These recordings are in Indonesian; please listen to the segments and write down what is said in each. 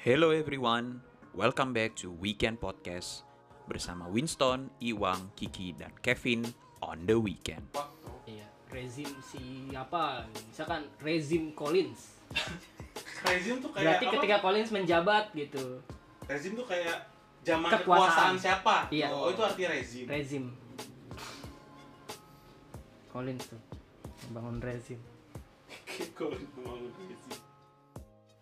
Hello everyone, welcome back to Weekend Podcast bersama Winston, Iwang, Kiki, dan Kevin on the weekend. Iya, rezim si apa? Misalkan rezim Collins. Rezim tuh kayak Berarti apa? ketika Collins menjabat gitu. rezim tuh kayak zaman Kekuasaan. kekuasaan, siapa? Iya. Oh, itu arti rezim. Rezim. Collins tuh bangun rezim. Kalau membangun rezim.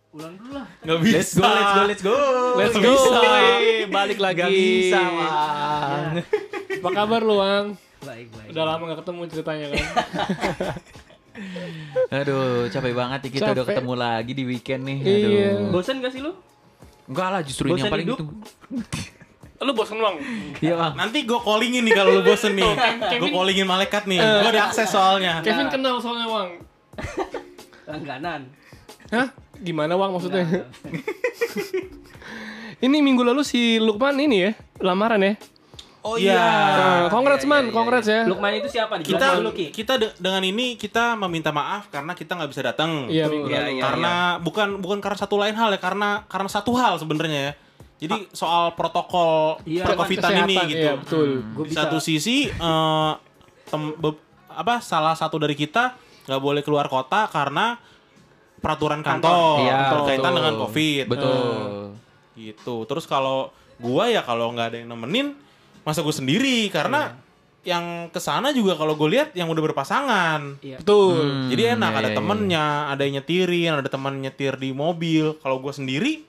Ulang dulu lah. Nggak Let's go, let's go, let's go. Let's go, bisa. balik lagi. Nggak bisa, Wang. Apa kabar lu, Wang? Baik, baik. Udah lama gak ketemu ceritanya kan? Aduh, capek banget nih kita udah Capek. ketemu lagi di weekend nih. Iya. Aduh. Bosan gak sih lu? Enggak lah, justru ini Bosan yang paling ditunggu. Lu bosen, Wang? Iya, Bang. Nanti gue callingin nih kalau lu bosen nih. Gue callingin malaikat nih. Gue ada akses soalnya. Kevin kenal soalnya, Wang. Langganan. Hah? Gimana, Wang maksudnya? Nggak. ini minggu lalu si Lukman ini ya, lamaran ya? Oh Iya. Nah, congrats, Iya, man. iya, Congrats ya. Lukman itu siapa? Dijelasin Kita kita de- dengan ini kita meminta maaf karena kita nggak bisa datang. Iya, minggu Iya, lalu. iya. karena bukan bukan karena satu lain hal ya, karena karena satu hal sebenarnya ya. Jadi soal protokol Iya, perkovitan ini gitu. Iya, betul. Di satu sisi eh, tem- be- apa salah satu dari kita nggak boleh keluar kota karena peraturan kantor, Iya, berkaitan betul. dengan covid. Betul. gitu. Terus kalau gua ya kalau nggak ada yang nemenin masa gue sendiri. Karena yang ke sana juga kalau gue lihat yang udah berpasangan. Iya. Betul. Hmm, jadi enak iya, ada iya, temennya ada yang nyetirin ada teman nyetir di mobil. Kalau gue sendiri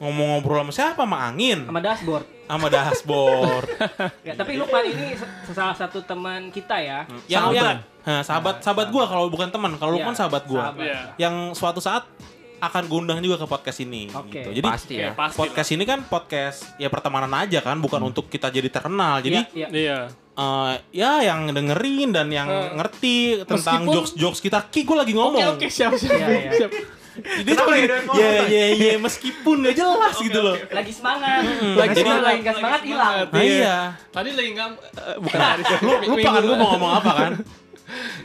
ngomong-ngobrol sama siapa sama angin Sama dashboard. sama dashboard Ya, tapi Lukman ini salah satu teman kita ya. yang Sahabat. yang Nah, sahabat sahabat gue kalau bukan teman kalau lu Iya, kan sahabat gue sahabat. Iya. yang suatu saat akan gue undang juga ke podcast ini Oke. gitu. jadi Pasti ya. Pasti podcast ini kan podcast ya pertemanan aja kan bukan untuk kita jadi terkenal jadi Iya, iya. Iya. eh, ya yang dengerin dan yang Eh, ngerti tentang meskipun- jokes jokes kita ki gue lagi Oke, ngomong oke, siap, siap. Iya, iya. siap. Jadi tuh ya ya ya meskipun gak jelas gitu loh. Lagi semangat. Lagi Lagi jadi- semangat, lagi nggak semangat hilang. nah, iya. Tadi lagi nggak eh, bukan hari lu lupa kan gue mau ngomong apa kan?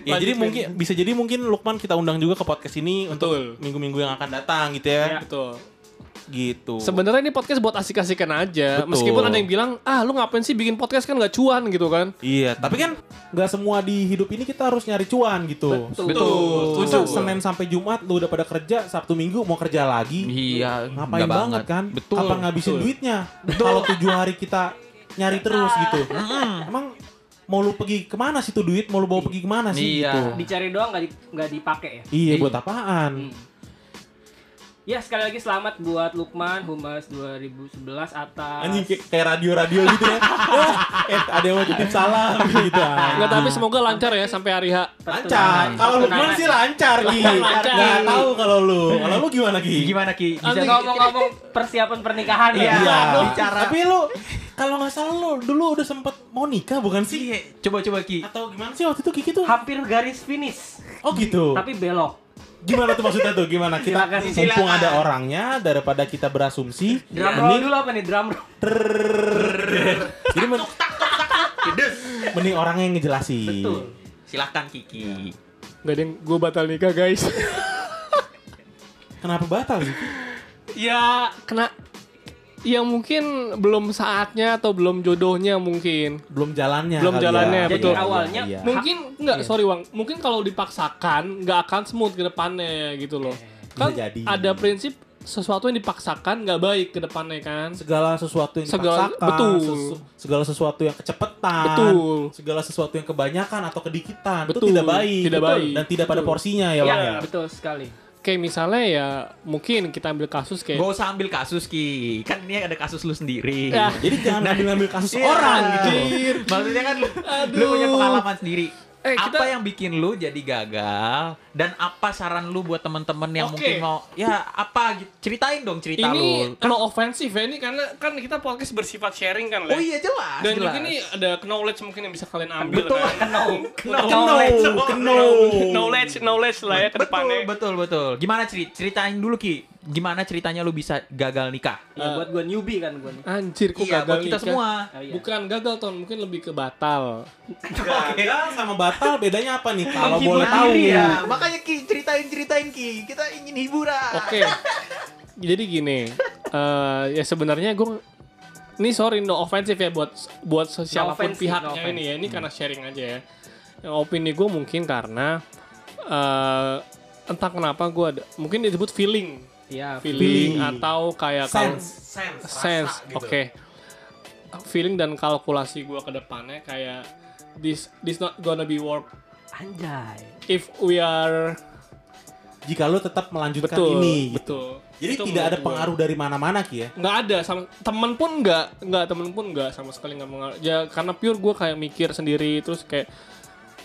Ya Lanjut, jadi mungkin bisa jadi mungkin Lukman kita undang juga ke podcast ini Betul. untuk minggu-minggu yang akan datang gitu ya. Betul. Gitu Sebenarnya ini podcast buat asik-asikan aja. Betul. Meskipun ada yang bilang, ah lu ngapain sih bikin podcast kan gak cuan gitu kan? Iya, tapi kan nggak semua di hidup ini kita harus nyari cuan gitu. Betul. Betul. Masa Setuju. Senin sampai Jumat lu udah pada kerja, Sabtu Minggu mau kerja lagi. Iya, Ngapain nggak banget kan? Betul. Kapan ngabisin betul. duitnya? Kalau tujuh hari kita nyari terus gitu. Emang mau lu pergi ke mana sih tuh duit? Mau lu bawa pergi ke mana sih Iya. gitu? Dicari doang nggak di, nggak dipakai ya. Iya, Iya. buat apaan? Hmm. Ya sekali lagi selamat buat Lukman Humas 2011 atas Anjing kayak, kayak radio-radio gitu ya. eh, ada yang mau titip salam gitu. Enggak, tapi semoga lancar ya sampai hari H. Lancar. Kalau Lukman sih lancar, Ki. Lancar. Nggak tahu kalau lu. Kalau lu gimana, Ki? Gimana Ki? Bisa ngomong-ngomong persiapan pernikahan ya. Iya. bicara. Tapi lu kalau nggak salah lu dulu udah sempet mau nikah bukan sih? Iya, coba coba Ki. Atau gimana sih waktu itu Kiki tuh? Hampir garis finish, Oh gitu. tapi belok. Gimana tuh maksudnya tuh? Gimana? Kita Silakan, mumpung silakan. ada orangnya daripada kita berasumsi. Drum roll mending, dulu apa nih drum roll? jadi men- mending orangnya yang ngejelasin. Betul. Silahkan Kiki. Gak ada yang gue batal nikah guys. Kenapa batal sih? ya kena ya mungkin belum saatnya atau belum jodohnya mungkin. Belum jalannya. Belum ya. jalannya, Jadi betul. awalnya Iya. Mungkin enggak, Iya. sorry Wang. Mungkin kalau dipaksakan nggak akan smooth ke depannya gitu loh. Bisa Kan jadi. ada prinsip sesuatu yang dipaksakan nggak baik ke depannya kan. segala sesuatu yang Segala- dipaksakan, betul. sesu- segala sesuatu yang kecepetan, Betul. segala sesuatu yang kebanyakan atau kedikitan Betul. itu tidak baik, Tidak Betul. baik. dan tidak pada Betul. porsinya ya, Ya, Bang ya. betul sekali. Kayak misalnya ya mungkin kita ambil kasus kayak Gak usah ambil kasus Ki. Kan ini ada kasus lu sendiri. Ya. Jadi jangan ngambil-ngambil kasus Iya, orang gitu. anjir. Maksudnya kan lu, lu punya pengalaman sendiri. Eh, apa kita- yang bikin lu jadi gagal dan apa saran lu buat temen-temen yang Oke. mungkin mau ya apa gitu. ceritain dong cerita ini lu. no offensive ya ini karena kan kita podcast bersifat sharing kan. Oh iya jelas. Dan jelas. juga ini ada knowledge mungkin yang bisa kalian ambil Betul. kan. Knowledge, knowledge. knowledge knowledge lah ya ke betul, depannya. betul, betul. Gimana ceri ceritain dulu Ki? Gimana ceritanya lu bisa gagal nikah? Ya buat gua newbie kan gua nih. Anjir kok iya, gagal buat kita nikah? semua. Oh, iya. Bukan gagal ton, mungkin lebih ke batal. Gagal sama batal bedanya apa nih? Kalau boleh tahu. ya. Makanya Ki ceritain ceritain Ki. Kita ingin hiburan. Oke. Jadi gini, eh, ya sebenarnya gue ini sorry no offensive ya buat buat siapa pun offensive, pihaknya no ini ya ini karena sharing aja ya yang opini gue mungkin karena eh, entah kenapa gue ada mungkin disebut feeling Iya. feeling, Feeling. atau kayak sense, sense, sense gitu. oke feeling dan kalkulasi gue ke depannya kayak this this not gonna be work Anjay. if we are Jika lu tetap melanjutkan betul ini gitu. betul Jadi Itu tidak ada pengaruh dari mana-mana Ki ya. nggak ada sama temen pun nggak nggak temen pun nggak sama sekali nggak mengaruh ya karena pure gue kayak mikir sendiri terus kayak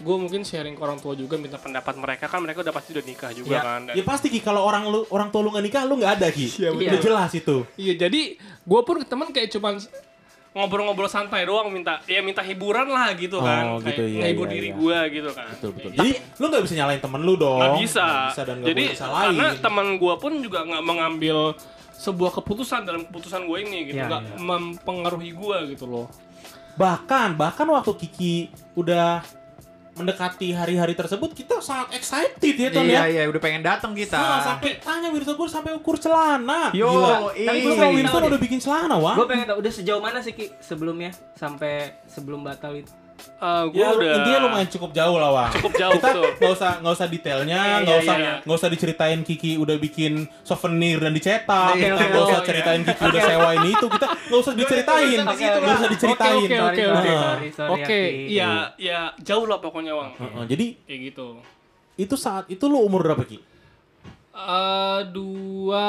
gue mungkin sharing ke orang tua juga minta pendapat mereka kan mereka udah pasti udah nikah juga Ya, kan dan ya pasti Ki kalau orang lu orang tua lu nggak nikah lu nggak ada Ki. betul. Udah jelas itu. iya jadi gue pun ke temen kayak cuman ngobrol-ngobrol santai doang minta ya minta hiburan lah gitu Oh, kan gitu, kayak iya, ngehibur iya, diri iya. gue gitu kan Betul betul. Jadi lu nggak bisa nyalain temen lu dong. nggak bisa. Bisa dan nggak Jadi disalahin. karena teman gue pun juga nggak mengambil sebuah keputusan dalam keputusan gue ini gitu, Iya, nggak iya. mempengaruhi gue gitu loh. Bahkan bahkan waktu Kiki udah mendekati hari-hari tersebut kita sangat excited ya Ton Iya, ya. iya, udah pengen datang kita. Nah, sampai tanya Winston gue sampai ukur celana. Yo, Gila. ih. Tapi gue Winston udah bikin celana, wah. Gue pengen tahu udah sejauh mana sih Ki sebelumnya sampai sebelum batal itu. Eh, gue Ya, udah intinya lumayan cukup jauh lah, Wang. cukup jauh kita tuh. nggak usah nggak usah detailnya, Iya, nggak iya, usah iya. nggak usah diceritain Kiki udah bikin souvenir dan dicetak, Oke, kita oke, nggak usah ceritain Kiki udah sewa ini itu, kita nggak usah diceritain, nggak usah diceritain. Oke, oke, oke, oke. iya, ya jauh lah pokoknya Wang. Heeh, jadi Kayak gitu. itu saat itu lu umur berapa Ki? Eh dua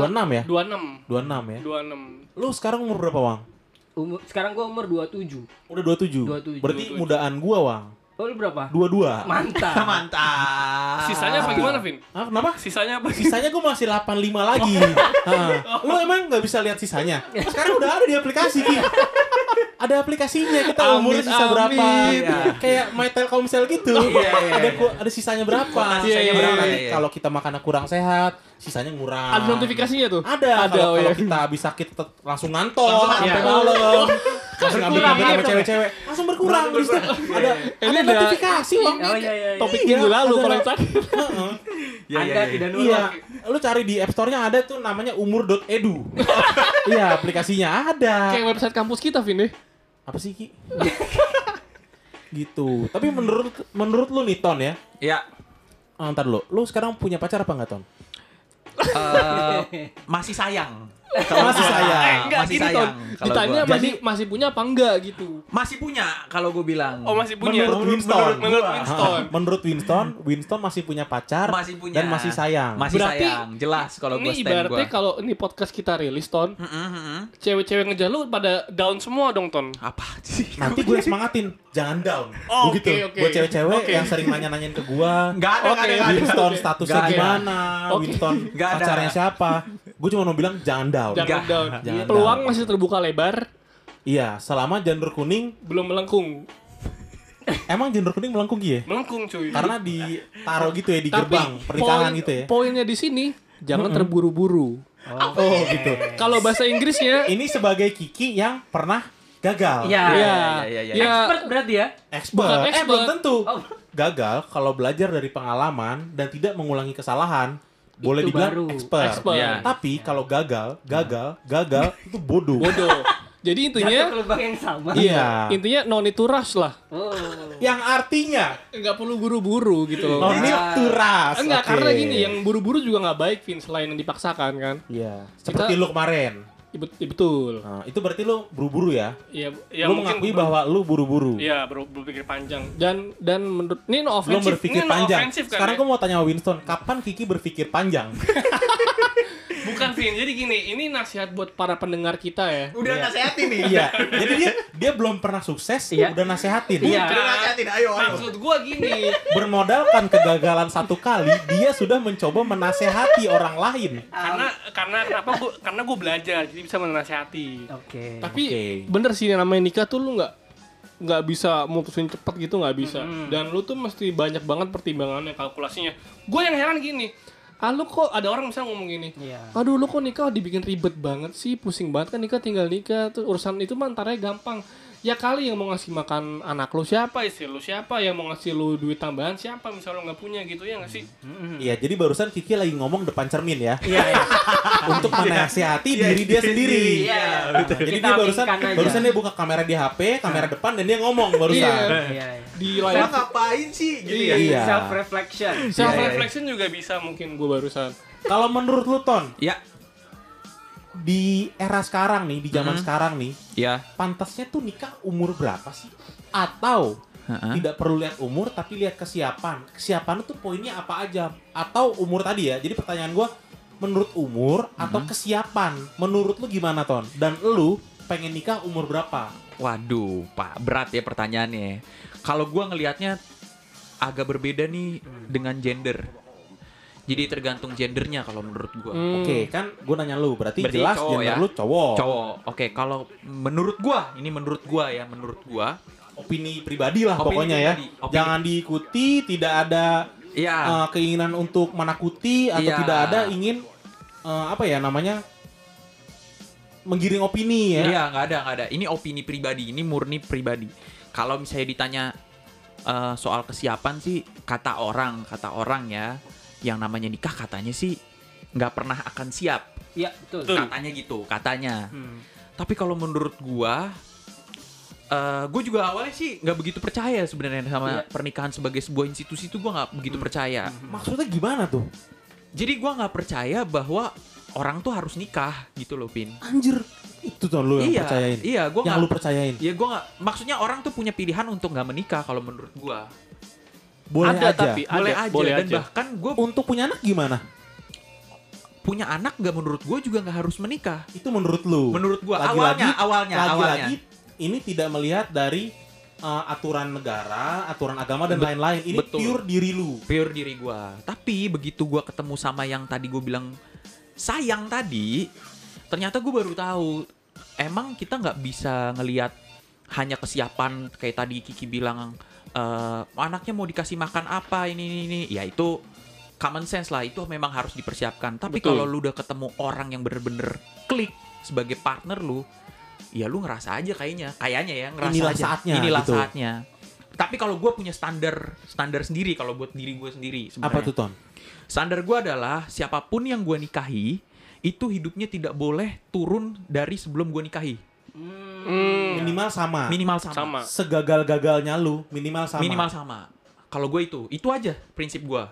26 ya? dua enam 26 ya. dua enam Lu sekarang umur berapa, Wang? Umur sekarang gue umur 27. Udah 27. 27. Berarti mudaan gua, Wang. Oh lu berapa? 22. Mantap. Mantap. Sisanya apa gimana, Vin? Ah, kenapa? Sisanya apa? Sisanya gue masih 85 lagi. Heeh. Lu emang nggak bisa lihat sisanya? Sekarang udah ada di aplikasi Ki. Ada aplikasinya kita umur Amin, sisa berapa? amin. Iya. Kayak My Telkomsel gitu. iya, iya. Ada ada sisanya berapa? Sisanya Iya, berapa, iya. iya. Kalau kita makan kurang sehat, sisanya ngurang. Ada notifikasinya tuh? Ada. Ada, Kalau oh kalau ya. kita habis sakit langsung ngantor Langsung sampai ngantor. malam. Langsung ngambil Berkurang gambar sama langsung ya? cewek-cewek. Langsung berkurang. Di situ Ada Ini ada ada- notifikasi, Bang. Oh iya iya. iya. Topik Iya, minggu lalu ada- kalau. Heeh. Iya, iya, Anda iya. tidak Iya, nolak. lu cari di App Store-nya ada tuh namanya umur.edu. iya, aplikasinya ada. Kayak website kampus kita, Vin deh. Apa sih, Ki? gitu. Tapi menurut menurut lu nih Ton ya. Iya. Ah, ntar lu, lu sekarang punya pacar apa enggak Ton? Eh, masih sayang. Masih sayang. Eh, enggak, Masih sayang. Ton. Ditanya gua. masih masih punya apa enggak gitu. Masih punya kalau gue bilang. Oh, masih punya. Menurut Winston. Menurut, menurut. Winston. Menurut Winston, Winston masih punya pacar masih punya dan masih sayang. Masih Berarti sayang, jelas kalau gue Ini stand gue. ibaratnya kalau ini podcast kita rilis, Ton, cewek-cewek ngejar lu pada down semua dong, Ton. Apa sih? Nanti gue semangatin, jangan down. Oh, Begitu. oke, oke. Buat cewek-cewek Oke. yang sering nanya-nanyain ke gua, Enggak ada, enggak Oke, ada. Winston statusnya gimana. Winston pacarnya siapa. Gue cuma mau bilang jangan down. Jangan Enggak. down. Jangan Peluang down. masih terbuka lebar, Iya, selama janur kuning, belum melengkung. emang janur kuning melengkung ya? Melengkung, cuy. Karena ditaruh gitu ya di Tapi gerbang pernikahan poin- gitu ya. Poinnya di sini jangan terburu-buru. Oh, gitu. Kalau bahasa Inggrisnya Ini sebagai Kiki yang pernah gagal. Iya. ya, iya, iya, iya. ya, Expert berarti ya? Expert. Bukan Eh, expert. belum tentu. Oh. Gagal kalau belajar dari pengalaman dan tidak mengulangi kesalahan. Boleh Itu dibilang baru. expert. Expert. Iya. Tapi kalau gagal, gagal, gagal itu bodoh. bodoh. Jadi Jatuh intinya ke lubang yang sama. Iya. intinya no need to rush lah. Oh. Yang artinya Nggak perlu buru-buru gitu loh. no need to rush. Enggak, Oke. karena gini, yang buru-buru juga nggak baik, Vin, selain yang dipaksakan kan. Iya. Seperti lu kemarin. Iya, bet- betul. Nah, itu berarti lu buru-buru ya? Iya, ya lu mungkin mengakui ber- bahwa lu buru-buru. Iya, ber berpikir panjang. Dan dan menurut ini no Lu offensive. berpikir ini no panjang. kan Sekarang ya? gue mau tanya Winston, kapan Kiki berpikir panjang? Bukan Vin, jadi gini, ini nasihat buat para pendengar kita ya. Udah nasehatin nih. iya. Jadi dia dia belum pernah sukses, Iya. udah nasehatin. Iya. Udah nasehatin, ayo, ayo. Maksud gua gini, Bermodalkan kegagalan satu kali, dia sudah mencoba menasehati orang lain. karena karena kenapa gua karena gua belajar jadi bisa menasehati. Oke. Tapi Oke. bener sih namanya nikah tuh lu nggak nggak bisa mutusin cepet gitu nggak bisa. Dan lu tuh mesti banyak banget pertimbangannya kalkulasinya. Gue yang heran gini. Ah lu kok ada orang misalnya ngomong gini. Iya. Aduh lu kok nikah dibikin ribet banget sih, pusing banget kan nikah tinggal nikah, terus urusan itu mah antaranya gampang. Ya kali yang mau ngasih makan anak lu siapa istri lu siapa yang mau ngasih lu duit tambahan siapa misalnya lu nggak punya gitu ya nggak sih Iya, jadi barusan Kiki lagi ngomong depan cermin ya. Iya, iya. untuk menasihati diri dia sendiri. Iya, Nah, jadi dia barusan barusan dia buka kamera di HP, kamera depan dan dia ngomong barusan. Iya. Iya, iya. di Saya layar ngapain sih gitu ya? Iya. Self reflection. self reflection juga bisa mungkin gue barusan Kalau menurut lu Ton, Ya, di era sekarang nih, di zaman Mhm. sekarang nih, ya. pantasnya tuh nikah umur berapa sih? Atau Heeh. tidak perlu lihat umur tapi lihat kesiapan. Kesiapan itu poinnya apa aja? Atau umur tadi ya. Jadi pertanyaan gua menurut umur atau kesiapan? Menurut lu gimana Ton? Dan lu pengen nikah umur berapa? Waduh, Pak, berat ya pertanyaannya. Kalau gua ngelihatnya agak berbeda nih dengan gender. Jadi tergantung gendernya kalau menurut gua. Hmm. Oke, kan gue nanya lu, berarti, Berarti jelas cowok gender ya? lu cowok. Cowok. Oke, kalau menurut gua, ini menurut gua ya, menurut gua, Opini pribadi lah Opini pokoknya pribadi, ya. opini- Jangan diikuti, tidak ada ya uh, keinginan untuk menakuti atau Iya. tidak ada ingin uh, apa ya namanya menggiring opini ya. Iya, nggak ada, nggak ada. Ini opini pribadi, ini murni pribadi. Kalau misalnya ditanya eh, soal kesiapan sih, kata orang, kata orang ya, yang namanya nikah katanya sih nggak pernah akan siap. Iya, betul. Katanya gitu, katanya. Hmm. Tapi kalau menurut gua, eh gue juga awalnya sih nggak begitu percaya sebenarnya sama Iya. pernikahan sebagai sebuah institusi itu gua nggak begitu percaya. Maksudnya gimana tuh? Jadi gua nggak percaya bahwa orang tuh harus nikah gitu loh, Pin. Anjir, itu tuh lu yang iya, percayain. iya, gua yang nggak lu percayain. Ya gue nggak, maksudnya orang tuh punya pilihan untuk nggak menikah kalau menurut gue. Boleh ada aja. tapi Boleh ada, aja boleh dan aja. bahkan gue Untuk punya anak gimana? punya anak nggak menurut gue juga nggak harus menikah. Itu menurut lu. Menurut gue Lagi-lagi- awalnya, awalnya, awalnya. Lagi-lagi ini tidak melihat dari uh, aturan negara, aturan agama dan lain-lain. Ini betul. pure diri lu. Pure diri gue. Tapi begitu gue ketemu sama yang tadi gue bilang sayang tadi, ternyata gue baru tahu emang kita nggak bisa ngelihat hanya kesiapan kayak tadi Kiki bilang eh, anaknya mau dikasih makan apa ini ini ini ya itu common sense lah itu memang harus dipersiapkan tapi Betul. kalau lu udah ketemu orang yang bener-bener klik sebagai partner lu ya lu ngerasa aja kayaknya kayaknya ya ngerasa Inilah aja saatnya, inilah gitu. saatnya tapi kalau gue punya standar standar sendiri kalau buat diri gue sendiri Apa sebenarnya tuh Ton? standar gue adalah siapa pun yang gue nikahi itu hidupnya tidak boleh turun dari sebelum gue nikahi Hmm. Minimal sama. minimal sama, sama Segagal-gagalnya lu minimal sama. minimal sama kalau gue itu itu aja prinsip gue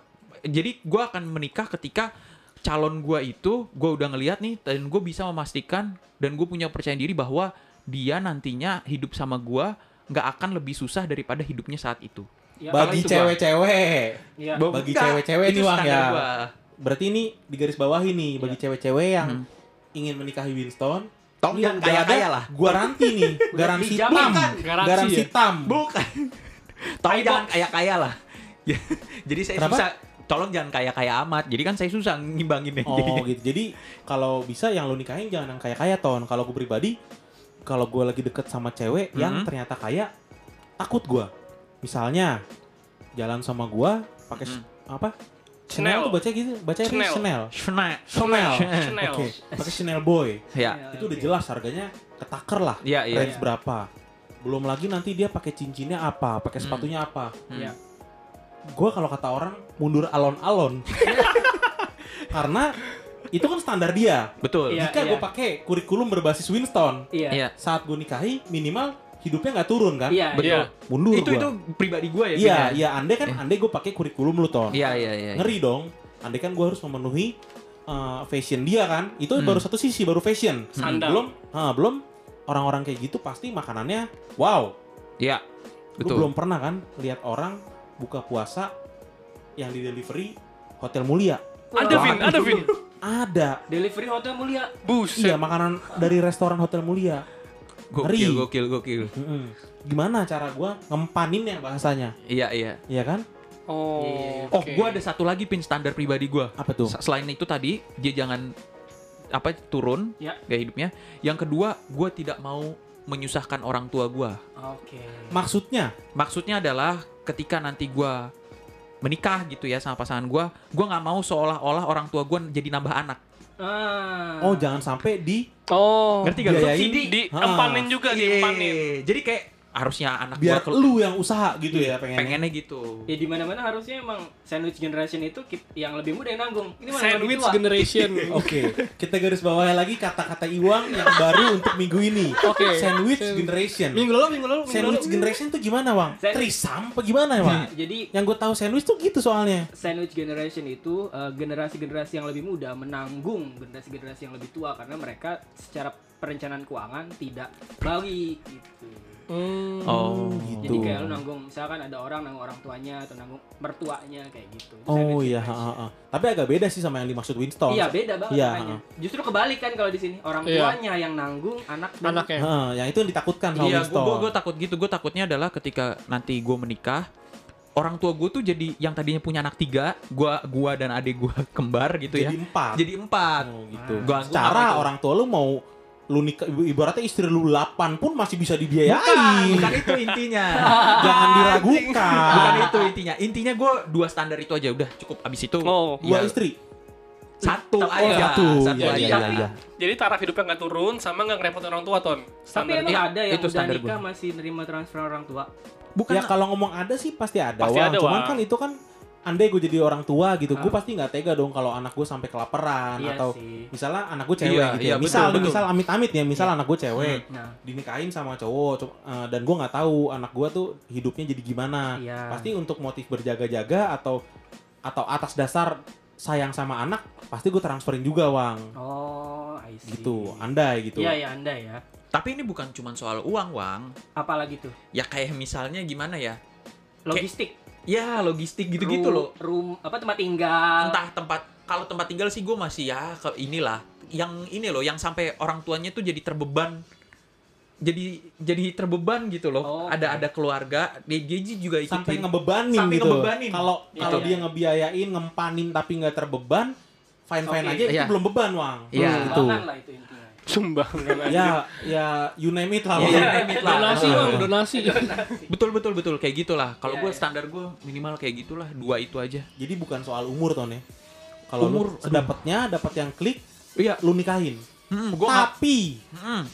jadi gue akan menikah ketika calon gue itu gue udah ngeliat nih dan gue bisa memastikan dan gue punya percaya diri bahwa dia nantinya hidup sama gue nggak akan lebih susah daripada hidupnya saat itu Ya, Bagi cewek-cewek. Iya. Bo- Bagi cewek-cewek itu nih, Wang, ya. gua. Berarti ini di garis bawahi nih bagi Iya. cewek-cewek yang Hmm. ingin menikahi Winston. Tolong ini jangan udah kaya-kaya ada lah. Garansi nih, garansi tam. kan? Garansi ya? tam. Bukan. Tolong jangan kaya-kaya lah. Ya, Jadi saya Kenapa? susah. Tolong jangan kaya-kaya amat. Jadi kan saya susah ngimbanginnya. Oh gitu. Jadi kalau bisa yang lu nikahin jangan yang kaya-kaya ton. Kalau gue pribadi, kalau gue lagi deket sama cewek yang Mhm. ternyata kaya, takut gue. Misalnya jalan sama gue pakai Mhm. apa? Chanel. tuh baca gitu, baca Chanel. Chanel. Chanel. Chanel. Chanel. Oke, pakai Chanel Boy. Ya. Itu udah jelas harganya ketaker lah. Iya, iya. range berapa. Belum lagi nanti dia pakai cincinnya apa, pakai Hmm. sepatunya apa. Iya. Gue kalau kata orang mundur alon-alon. Karena itu kan standar dia. Betul. Iya. Jika gue pakai kurikulum berbasis Winston, Iya. Iya. saat gue nikahi minimal hidupnya nggak turun kan? Iya. Betul. Mundur Itu gua. itu pribadi gue ya. Iya, ya? iya. Andai kan, andai gue pakai kurikulum lu ton. Iya, iya, iya. Ngeri dong. Andai kan gue harus memenuhi uh, fashion dia kan. Itu Hmm. baru satu sisi, baru fashion. Sandal. Belum, ah, belum orang-orang kayak gitu pasti makanannya wow. Iya. Betul. belum pernah kan lihat orang buka puasa yang di delivery hotel mulia. Ada Vin, ada Vin. Ada. Delivery hotel mulia. Buset. Iya, makanan dari restoran hotel mulia. Gokil, Ngeri. gokil, gokil. Mm-mm. Gimana cara gua ngempanin ya bahasanya? Iya, iya. Iya kan? Oh. Iya. Oh, oke. gue ada satu lagi pin standar pribadi gue. Apa tuh? Selain itu tadi dia jangan apa turun Ya. gaya hidupnya. Yang kedua, gue tidak mau menyusahkan orang tua gue. Oke. Maksudnya? Maksudnya adalah ketika nanti gue menikah gitu ya sama pasangan gue, gue nggak mau seolah-olah orang tua gue jadi nambah anak. Ah. Oh, jangan sampai di Oh. Ngerti gak? Biayain. Subsidi. Diempanin juga, diempanin. Iya. Jadi kayak harusnya anak Biar gua lu yang usaha gitu ya pengennya. pengennya gitu. Ya di mana-mana harusnya emang sandwich generation itu yang lebih muda yang nanggung. Ini malah Sandwich generation. Oke, kita garis bawahi lagi kata-kata Iwang yang baru untuk minggu ini. Oke. Sandwich Sen- generation. Minggu lalu, minggu lalu, minggu Sandwich lalu. generation tuh gimana, Wang? Sandwich. Trisam apa gimana, ya, Wang? Nah, jadi Yang gue tahu sandwich tuh gitu soalnya. sandwich generation itu uh, generasi-generasi yang lebih muda menanggung generasi-generasi yang lebih tua karena mereka secara perencanaan keuangan tidak baik gitu. Hmm. Oh, gitu. Jadi kayak lu nanggung misalkan ada orang nanggung orang tuanya atau nanggung mertuanya kayak gitu. Itu Oh iya, ha, ha, ha. tapi agak beda sih sama yang dimaksud Winston. Iya beda banget Iya, makanya. ha. Justru kebalik kan kalau di sini orang Iya. tuanya yang nanggung anak dan Anaknya. Ha, yang itu yang ditakutkan sama Iya, Winston. gue gue takut gitu. Gue takutnya adalah ketika nanti gue menikah, orang tua gue tuh jadi yang tadinya punya anak tiga, gua gua dan adik gue kembar gitu Jadi ya. empat. Jadi empat. Oh, gitu. Gua- gua Secara orang tua lu mau lu nikah ibaratnya istri lu 8 pun masih bisa dibiayai. Bukan, bukan itu intinya. Jangan diragukan. bukan itu intinya. Intinya gue dua standar itu aja udah cukup. Abis itu Oh. Dua ya, istri. satu Oh, aja. satu. Satu Iya, aja. iya, iya, iya. Jadi taraf hidupnya nggak turun sama nggak ngerepotin orang tua, Ton. Tapi Standar. emang Iya, ada yang itu udah nikah masih nerima transfer orang tua. Bukan Ya kalau ngomong ada sih pasti ada, Pasti Wang. ada, Cuman Wang. kan itu kan andai gue jadi orang tua gitu, gue Ah. pasti nggak tega dong kalau anak gue sampai kelaparan Iya atau sih. misalnya anak gue cewek Iya, gitu iya, ya. Misal, betul, misal amit-amit ya, misal anak gue cewek Nah, dinikahin sama cowok co- eh, dan gue nggak tahu anak gue tuh hidupnya jadi gimana. Iya. Pasti untuk motif berjaga-jaga atau atau atas dasar sayang sama anak, pasti gue transferin juga, Wang. oh, I see. Gitu, andai gitu. Iya, ya Anda ya. Tapi ini bukan cuma soal uang, Wang. Apalagi tuh? Ya kayak misalnya gimana ya? Logistik. Ya logistik gitu-gitu Ru- loh. Room apa tempat tinggal. Entah tempat kalau tempat tinggal sih gue masih ya ke inilah. Yang ini loh, yang sampai orang tuanya tuh jadi terbeban. Jadi jadi terbeban gitu loh. Oh, ada ada keluarga, dia dia juga ikutin. sampai ngebebanin Sampai gitu. ngebebanin. Kalau Iya, kalau iya. dia ngebiayain, ngempanin tapi nggak terbeban, fine fine Oke. aja itu Iya. belum beban, Wang. Iya. gitu. Sumbangan lah itu. Sumbangan aja. Ya, ya you name it lah. Wang. you name it lah. Donasi, Ah. Bang, donasi. Betul betul betul kayak gitulah. Kalau Iya, gue iya. standar gue minimal kayak gitulah dua itu aja. Jadi bukan soal umur ton ya. Kalau Umur, sedapatnya dapat yang klik, Iya. lu nikahin. Hmm, gua Tapi Hmm.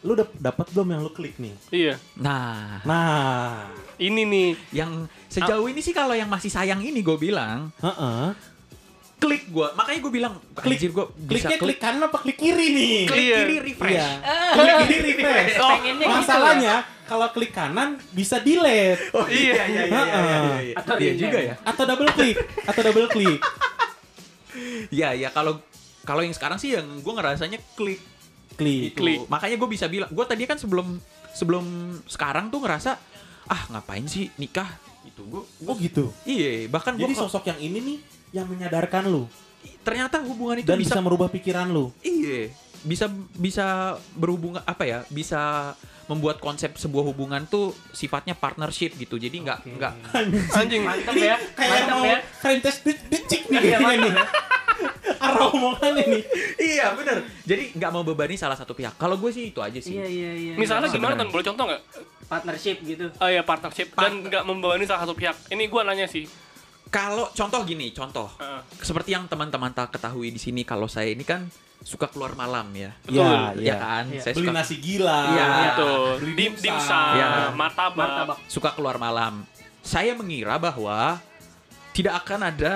lu dap- dapat belum yang lu klik nih? Iya. Nah, Nah, Ini nih. yang sejauh ini sih kalau yang masih sayang ini gue bilang heeh. Klik gue. Makanya gue bilang Klik. anjir gue bisa Kliknya klik klik. kanan apa klik kiri nih? Klik Iya. kiri refresh. Iya. Klik kiri refresh. Oh, Pengennya gitu Masalahnya kalau klik kanan bisa delete Oh iya iya iya iya. iya, iya. Atau Iya rename. juga ya. atau double klik atau double klik. Iya iya kalau kalau yang sekarang sih yang gue ngerasanya klik Klik. itu. Klik. Makanya gue bisa bilang, gue tadi kan sebelum sebelum sekarang tuh ngerasa ah ngapain sih nikah itu gue. Oh gitu. Iya bahkan gue Jadi sosok yang ini nih yang menyadarkan lu ternyata hubungan itu dan bisa, bisa merubah pikiran lu. iya bisa bisa berhubungan apa ya bisa membuat konsep sebuah hubungan tuh sifatnya partnership gitu jadi nggak Oke. nggak Anjing. Mantap ya. kayak Mantap mau ya. French dicik nih kayaknya nih. Arah omongannya nih. iya bener jadi nggak mau bebani salah satu pihak kalau gue sih itu aja sih Iya iya iya. Misalnya gimana. Ton? Boleh contoh nggak? partnership gitu. Oh iya, partnership. Dan nggak membebani salah satu pihak. Ini gua nanya sih. Kalau contoh gini contoh Heeh. seperti yang teman-teman tak ketahui di sini kalau saya ini kan suka keluar malam ya Betul. Iya, ya iya. kan Iya. saya Beli suka nasi gila. Iya. Betul. Beli Dim dimsum. Iya. martabak. Martabak. suka keluar malam saya mengira bahwa tidak akan ada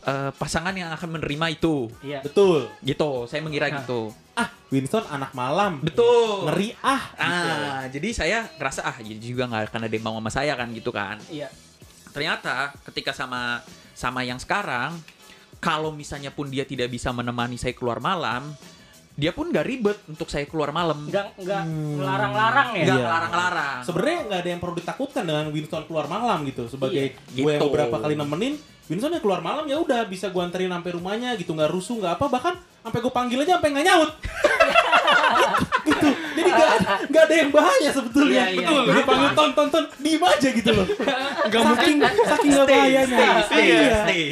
eh, pasangan yang akan menerima itu Iya. Betul. gitu saya mengira Nah. gitu Ah, Winston anak malam. betul Ngeri ah. gitu. ah jadi saya ngerasa ah ya juga nggak akan ada yang mau sama saya kan gitu kan Iya. Ternyata ketika sama sama yang sekarang kalau misalnya pun dia tidak bisa menemani saya keluar malam dia pun gak ribet untuk saya keluar malam Enggak enggak Hmm. ngelarang-larang ya. nggak Iya. ngelarang-larang Sebenarnya nggak ada yang perlu ditakutkan dengan Winston keluar malam gitu. Sebagai Iya, gue yang gitu. beberapa kali nemenin, Winston yang keluar malam ya udah bisa gue anterin sampai rumahnya gitu, nggak rusuh nggak apa, bahkan sampai gue panggil aja sampai nggak nyaut. gitu. Ada, yang bahaya sebetulnya. Iya, iya. Betul. Gue panggil ton ton ton, diem aja gitu loh. Nggak mungkin. saking nggak bahayanya. stay, stay, Iya. stay.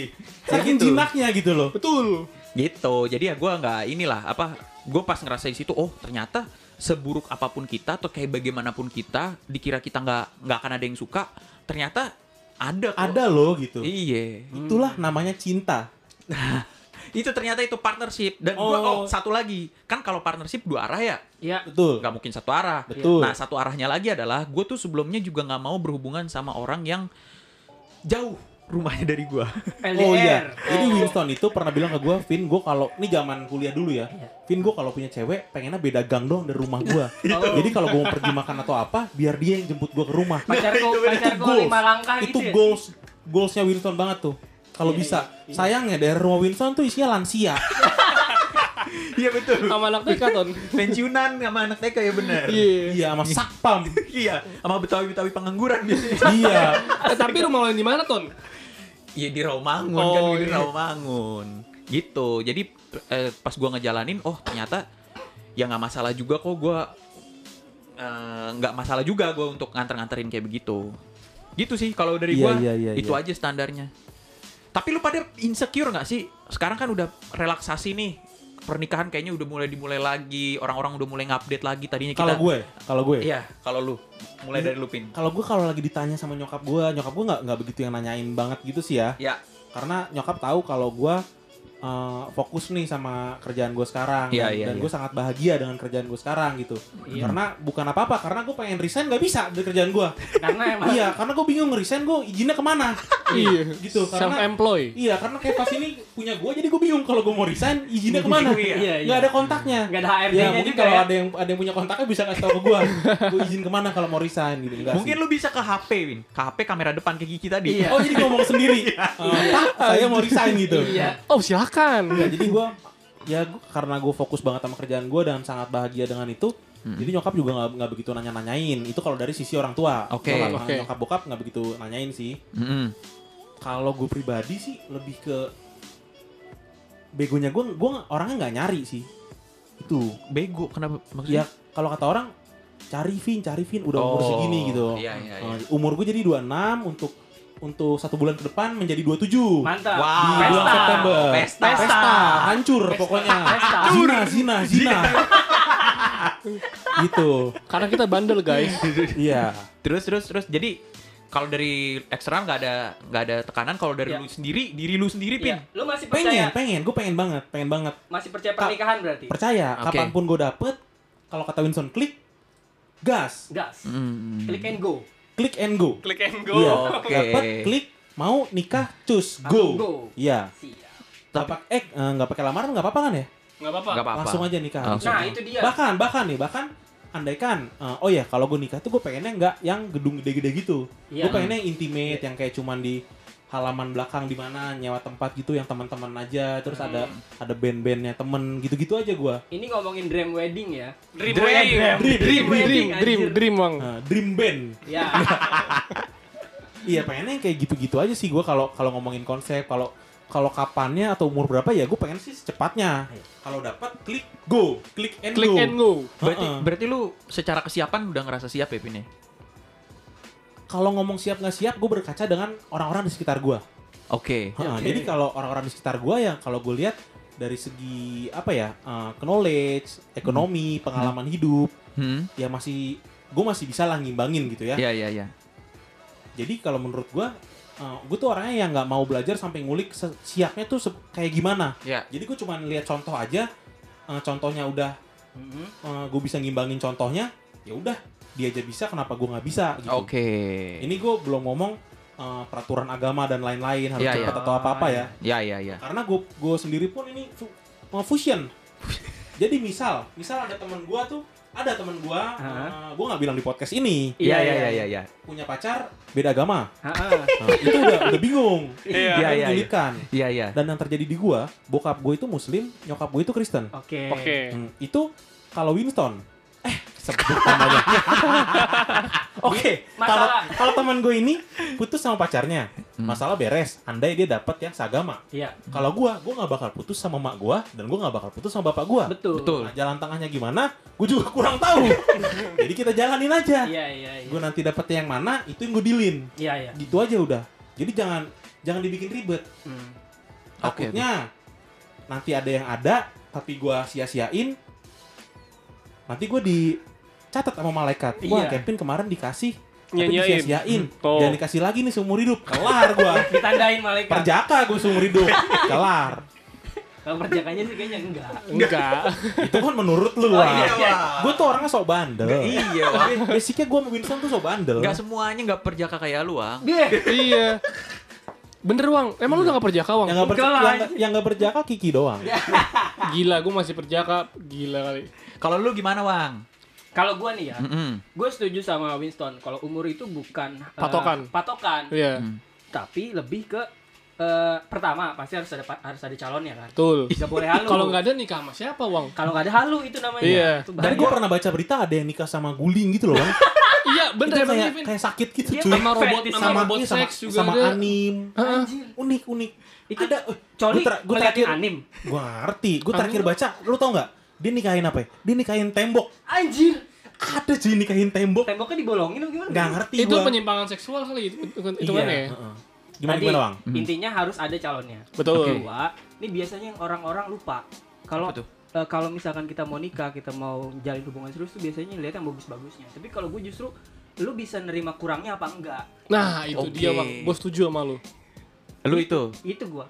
Saking Gitu. jinaknya gitu loh. Betul. gitu jadi ya gue nggak inilah apa gue pas ngerasa di situ oh ternyata seburuk apa pun kita atau kayak bagaimanapun kita dikira kita nggak nggak akan ada yang suka ternyata ada kok. Ada loh gitu. iya Itulah namanya cinta. itu ternyata itu partnership dan gua Oh. oh satu lagi kan kalau partnership dua arah ya Ya. Betul. nggak mungkin satu arah Betul. nah satu arahnya lagi adalah gue tuh sebelumnya juga nggak mau berhubungan sama orang yang jauh rumahnya dari gua LDR. Oh iya, jadi Winston itu pernah bilang ke gue, Vin, gue kalau ini zaman kuliah dulu ya, Vin gue kalau punya cewek pengennya beda gang dong dari rumah gue. Jadi kalau gue mau pergi makan atau apa, biar dia yang jemput gue ke rumah. Pacarku, pacarku goals. lima langkah itu gitu ya. goals goalsnya Winston banget tuh. Kalau Iya, bisa, iya. sayangnya dari rumah Winston tuh isinya lansia. iya betul Sama anak TK ton. pensiunan sama anak TK ya bener Iya. iya, sama sakpam. iya sama betawi-betawi pengangguran biasanya iya. Eh, tapi rumah lo di mana ton? Iya di Rawamangun Oh, kan di iya. Rawamangun. Gitu. Jadi eh, pas gua ngejalanin oh ternyata ya nggak masalah juga kok gua eh, nggak masalah juga gua untuk nganter-nganterin kayak begitu. Gitu sih kalau dari Iya, gua iya, iya, itu iya. aja standarnya. Tapi lu pada insecure nggak sih? Sekarang kan udah relaksasi nih. Pernikahan kayaknya udah mulai dimulai lagi, orang-orang udah mulai ngupdate lagi. Tadinya kita Kalau gue, kalau gue. Iya, kalau lu mulai Iya. dari lu pin. Kalau gue kalau lagi ditanya sama nyokap gue, nyokap gue nggak nggak begitu yang nanyain banget gitu sih ya. Ya, Karena nyokap tahu kalau gue eh, fokus nih sama kerjaan gue sekarang Iya, dan, iya, dan iya. gue sangat bahagia dengan kerjaan gue sekarang gitu. Iya. Karena bukan apa-apa, karena gue pengen resign nggak bisa dari kerjaan gue. Karena emang iya, karena gue bingung resign gue izinnya ke mana. Iya. gitu. Self Karena employ. iya, karena kayak pas ini punya gue, jadi gue bingung kalau gue mau resign izinnya ke mana. Iya, iya. Nggak ada kontaknya. Nggak ada HRD-nya Ya mungkin juga kalau ya. ada yang ada yang punya kontaknya bisa kasih tau ke gue. gue izin ke mana kalau mau resign gitu. Enggak mungkin sih. lu bisa ke HP, Win. Ke HP kamera depan kayak Kiki tadi. Iya. Oh jadi ngomong sendiri. Pak, saya mau resign gitu. Iya. Oh silakan. Enggak, jadi gue ya gua, karena gue fokus banget sama kerjaan gue dan sangat bahagia dengan itu. Jadi nyokap juga nggak nggak begitu nanya-nanyain. Itu kalau dari sisi orang tua. Oke. Nyokap, Oke. nyokap bokap nggak begitu nanyain sih. Mm-mm. Kalau gue pribadi sih lebih ke begonya gue, gue orangnya nggak nyari sih. Itu. Bego, kenapa maksudnya? Ya kalau kata orang cari Vin, cari Vin udah umur Oh, segini gitu. iya, iya, iya. Eh, umur gue jadi 26 untuk untuk satu bulan ke depan menjadi 27. Mantap. Wow. Di bulan Pesta. September. Pesta. Pesta. Hancur pokoknya. Pesta. Zina, zina, zina. gitu. Karena kita bandel guys. Iya. Terus terus terus. Jadi kalau dari eksternal nggak ada nggak ada tekanan. Kalau dari Iya. lu sendiri, diri lu sendiri pin. Iya. Lu masih Pengen, percaya? pengen. Gue pengen banget, pengen banget. Masih percaya pernikahan berarti? Percaya, Oke. kapan pun gue dapet, kalau kata Winston, klik, gas. Gas. Mm. Click and go. Klik and go. Click and Iya. Oke. Dapet, klik, mau nikah, cus, go. go. Iya. Siap. Nggak pak- eh nggak pakai lamaran nggak apa-apa kan ya? Nggak apa-apa. Nggak apa-apa. Langsung aja nikah. Langsung. Nah, itu dia. Bahkan, bahkan nih, bahkan andaikan, eh, oh ya kalau gue nikah tuh gue pengennya nggak yang gedung gede-gede gitu. Iya. Gue pengennya yang intimate, yang kayak cuman di halaman belakang di mana nyewa tempat gitu yang teman-teman aja terus ada ada band-bandnya temen gitu-gitu aja gue Ini ngomongin dream wedding ya. Dream, Dream, wedding. dream, dream, dream, wedding, dream, anjir. dream, bang. Nah, dream band Ya. iya pengennya yang kayak gitu-gitu aja sih gue kalau kalau ngomongin konsep kalau kalau kapannya atau umur berapa ya gue pengen sih secepatnya kalau dapat klik go klik and Click go and go. Berarti Heeh. berarti lu secara kesiapan udah ngerasa siap ya pin ya? kalau ngomong siap nggak siap gue berkaca dengan orang-orang di sekitar gue Oke. Heeh, Jadi kalau orang-orang di sekitar gue ya kalau gue lihat dari segi apa ya eh, knowledge, ekonomi, pengalaman hidup Hmm. ya masih gue masih bisa lah ngimbangin gitu ya. Iya iya iya. Jadi kalau menurut gue eh, gue tuh orangnya yang nggak mau belajar sampai ngulik siapnya tuh kayak gimana. Iya. Jadi gue cuma lihat contoh aja, eh, contohnya udah Mhm. gue bisa ngimbangin contohnya, ya udah dia aja bisa kenapa gue nggak bisa gitu. Oke. Ini gue belum ngomong eh, peraturan agama dan lain-lain harus Iya, cepat iya. atau apa-apa ya. Iya iya iya. karena gue gue sendiri pun ini fusion jadi misal misal ada teman gue tuh ada teman gue Hah? gue nggak bilang di podcast ini Iya iya iya iya iya. punya pacar beda agama Ha-ha. nah, itu udah udah bingung Iya, iya, iya. menyulitkan. Iya iya. dan yang terjadi di gue bokap gue itu muslim nyokap gue itu Kristen Oke. Oke. Hmm, itu kalau Winston sebut namanya oke kalau Masalah. kalau teman gue ini putus sama pacarnya masalah beres andai dia dapat yang seagama Iya. Kalau gua, gua nggak bakal putus sama mak gua dan gua nggak bakal putus sama bapak gua. Betul. Betul. Nah, jalan tengahnya gimana? Gua juga kurang tahu. Jadi kita jalanin aja. Iya, iya, iya. Gua nanti dapet yang mana, itu yang gua dealin. Iya, iya. Gitu aja udah. Jadi jangan jangan dibikin ribet. Hmm. Oke, Takutnya nanti ada yang ada tapi gua sia-siain. Nanti gua dicatat sama malaikat. Wah, Iya. Kevin kemarin dikasih tapi Nyanyain. disia-siain. Hmm. Jangan dikasih lagi nih seumur hidup. Kelar gua. Ditandain malaikat. Perjaka gue seumur hidup. Kelar. Kalau perjakanya sih kayaknya enggak. Enggak. Itu kan menurut lu Oh, lah. iya, Wak. Gue tuh orangnya sok bandel. Iya, Wak. Basicnya gue sama Winston tuh sok bandel. Nggak semuanya nggak perjaka kayak lu, Wang. Dia. iya. Bener Wang, emang lu udah gak perjaka Wang? Yang gak, Enggak lah, yang, yang gak berjaka Kiki doang. Gila, gue masih perjaka. Gila kali. Kalau lu gimana, Wang? Kalau gua nih ya, Mm-mm. gue setuju sama Winston. Kalau umur itu bukan eh, Patokan. patokan, Iya, tapi lebih ke eh, pertama pasti harus ada harus ada calonnya kan. betul. Gak boleh halu. Kalau nggak ada nikah sama siapa Wang? kalau nggak ada halu itu namanya. Iya. Itu Dan gue pernah baca berita ada yang nikah sama guling gitu loh bang. Iya, bener Itu kayak, kayak sakit gitu Dia cuy. Sama robot, sama Sama, robot iya, sama, seks juga sama ada. anim. Anjir. Unik unik. Itu ada. eh, Coli gua ter- gua ngeliatin terakhir anim. Gue ngerti. Gue terakhir baca. Lu tau nggak? Dia nikahin apa ya? Dia nikahin tembok. Anjir. Ada cuy nikahin tembok. Temboknya dibolongin atau gimana? Gak ngerti Itu gua. penyimpangan seksual kali itu itu, itu Iya, kan ya? heeh. Gimana Tadi, gimana bang? Intinya harus ada calonnya. Betul. Kedua, ini biasanya yang orang-orang lupa. Kalau eh, kalau misalkan kita mau nikah, kita mau jalin hubungan serius tuh biasanya lihat yang bagus-bagusnya. Tapi kalau gue justru lu bisa nerima kurangnya apa enggak? Nah, itu Oke. dia Bang. Gue setuju sama lu. Lu itu. Itu gua.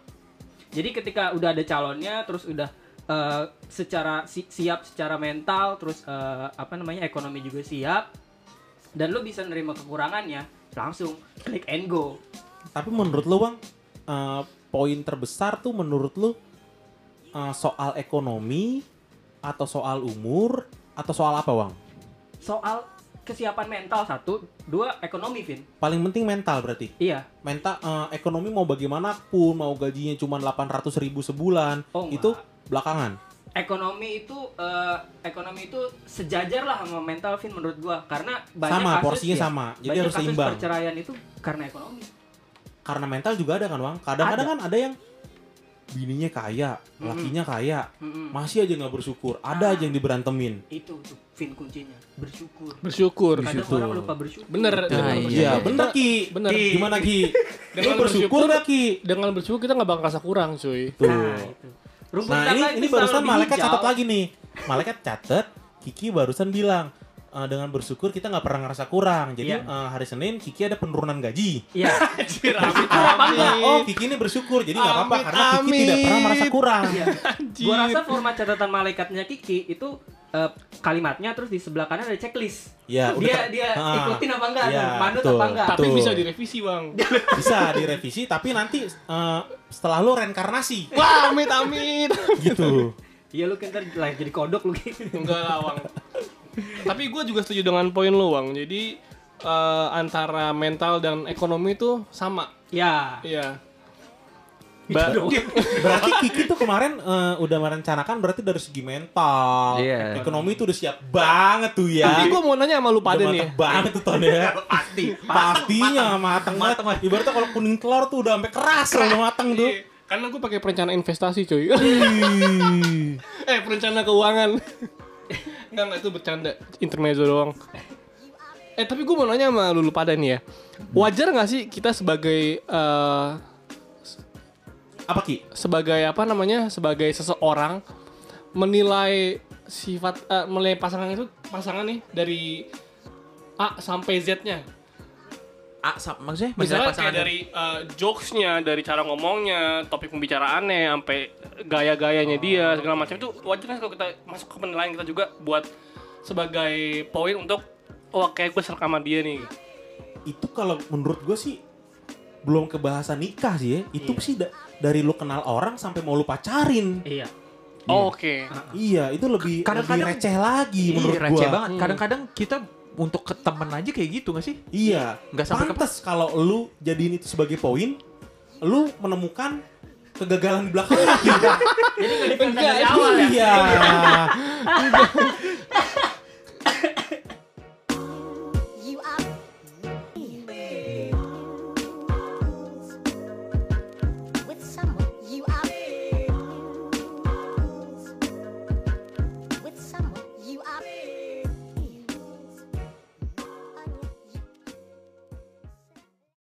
Jadi ketika udah ada calonnya terus udah eh, secara si- siap secara mental terus eh, apa namanya ekonomi juga siap dan lu bisa nerima kekurangannya langsung klik and go. Tapi menurut lu bang, eh, poin terbesar tuh menurut lu eh, soal ekonomi atau soal umur atau soal apa bang? Soal kesiapan mental satu, dua ekonomi Vin. Paling penting mental berarti. Iya. Mental eh, ekonomi mau bagaimanapun, mau gajinya cuma 800 ribu sebulan, Oh, itu enggak. Belakangan. ekonomi itu eh, ekonomi itu sejajar lah sama mental Vin menurut gua karena banyak Sama, kasus porsinya ya, sama. Jadi banyak harus kasus seimbang. perceraian itu karena ekonomi Karena mental juga ada kan bang. Kadang-kadang kan ada yang bininya kaya, Mm-mm. lakinya kaya, Mm-mm. masih aja nggak bersyukur. Ada Ah. aja yang diberantemin. itu tuh Vin kuncinya bersyukur Bersyukur. kadang situ. orang lupa bersyukur Bener, Nah, iya. Iya, bersyukur bener Ki. Bener. Ki, Gimana Ki? Dengan bersyukur bersyukur nggak Ki? Dengan bersyukur kita nggak bakal rasa kurang, cuy. Tuh. nah itu Rumput Nah ini ini barusan malaikat catat lagi nih. Malaikat catat. Kiki barusan bilang "Eh, dengan bersyukur kita nggak pernah ngerasa kurang. Jadi Iya. eh, hari Senin Kiki ada penurunan gaji. iya Nah, oh Kiki ini bersyukur jadi nggak apa-apa karena Kiki tidak pernah merasa kurang. Iya. Gua rasa format catatan malaikatnya Kiki itu eh, kalimatnya terus di sebelah kanan ada checklist. Ya, dia dia Ah, ikutin apa enggak tuh, manut betul. apa enggak. Tapi Betul. bisa direvisi, Bang. Bisa direvisi tapi nanti eh, setelah lu reinkarnasi Wah, amit amit. gitu. Iya lu kan ntar lah jadi kodok lu Ki. Enggak lah. Tapi gue juga setuju dengan poin lu, Wang. Jadi eh, antara mental dan ekonomi itu sama. Ya. Iya. Ba-. Berarti Kiki tuh kemarin eh, udah merencanakan berarti dari segi mental, Iya. ekonomi tuh udah siap banget tuh ya. Tapi gue mau nanya sama lu pada nih. mateng banget tuh Ton ya. Pasti. Pastinya mateng banget. Ibaratnya kalau kuning telur tuh udah sampai keras udah mateng tuh. Iya, Karena gue pakai perencanaan investasi, cuy. Eh, perencana keuangan. Enggak, enggak itu bercanda. Intermezzo doang. Eh, tapi gue mau nanya sama lu pada nih ya. Wajar nggak sih kita sebagai eh, Apa Ki? sebagai apa namanya sebagai seseorang menilai sifat eh, menilai pasangan itu pasangan nih dari A sampai Z-nya. A, maksudnya Misalnya pasangan kayak dari eh, jokesnya, dari cara ngomongnya, topik pembicaraannya, sampai gaya-gayanya dia segala macam itu wajar kan kalau kita masuk ke penilaian kita juga buat sebagai poin untuk oh kayak gue serk sama dia nih. Itu kalau menurut gue sih belum ke bahasa nikah sih ya. Itu Iya. sih da- dari lu kenal orang sampai mau lu pacarin. Iya. Oh, Oke. Iya, itu lebih Kadang-kadang- lebih receh lagi Iya, menurut receh gua. banget. Kadang-kadang kita untuk ke temen aja kayak gitu gak sih? Iya, Nggak sampai ke- pantas kalau lu jadiin itu sebagai poin, lu menemukan kegagalan di belakang. Jadi enggak dipandang dari awal ya. iya.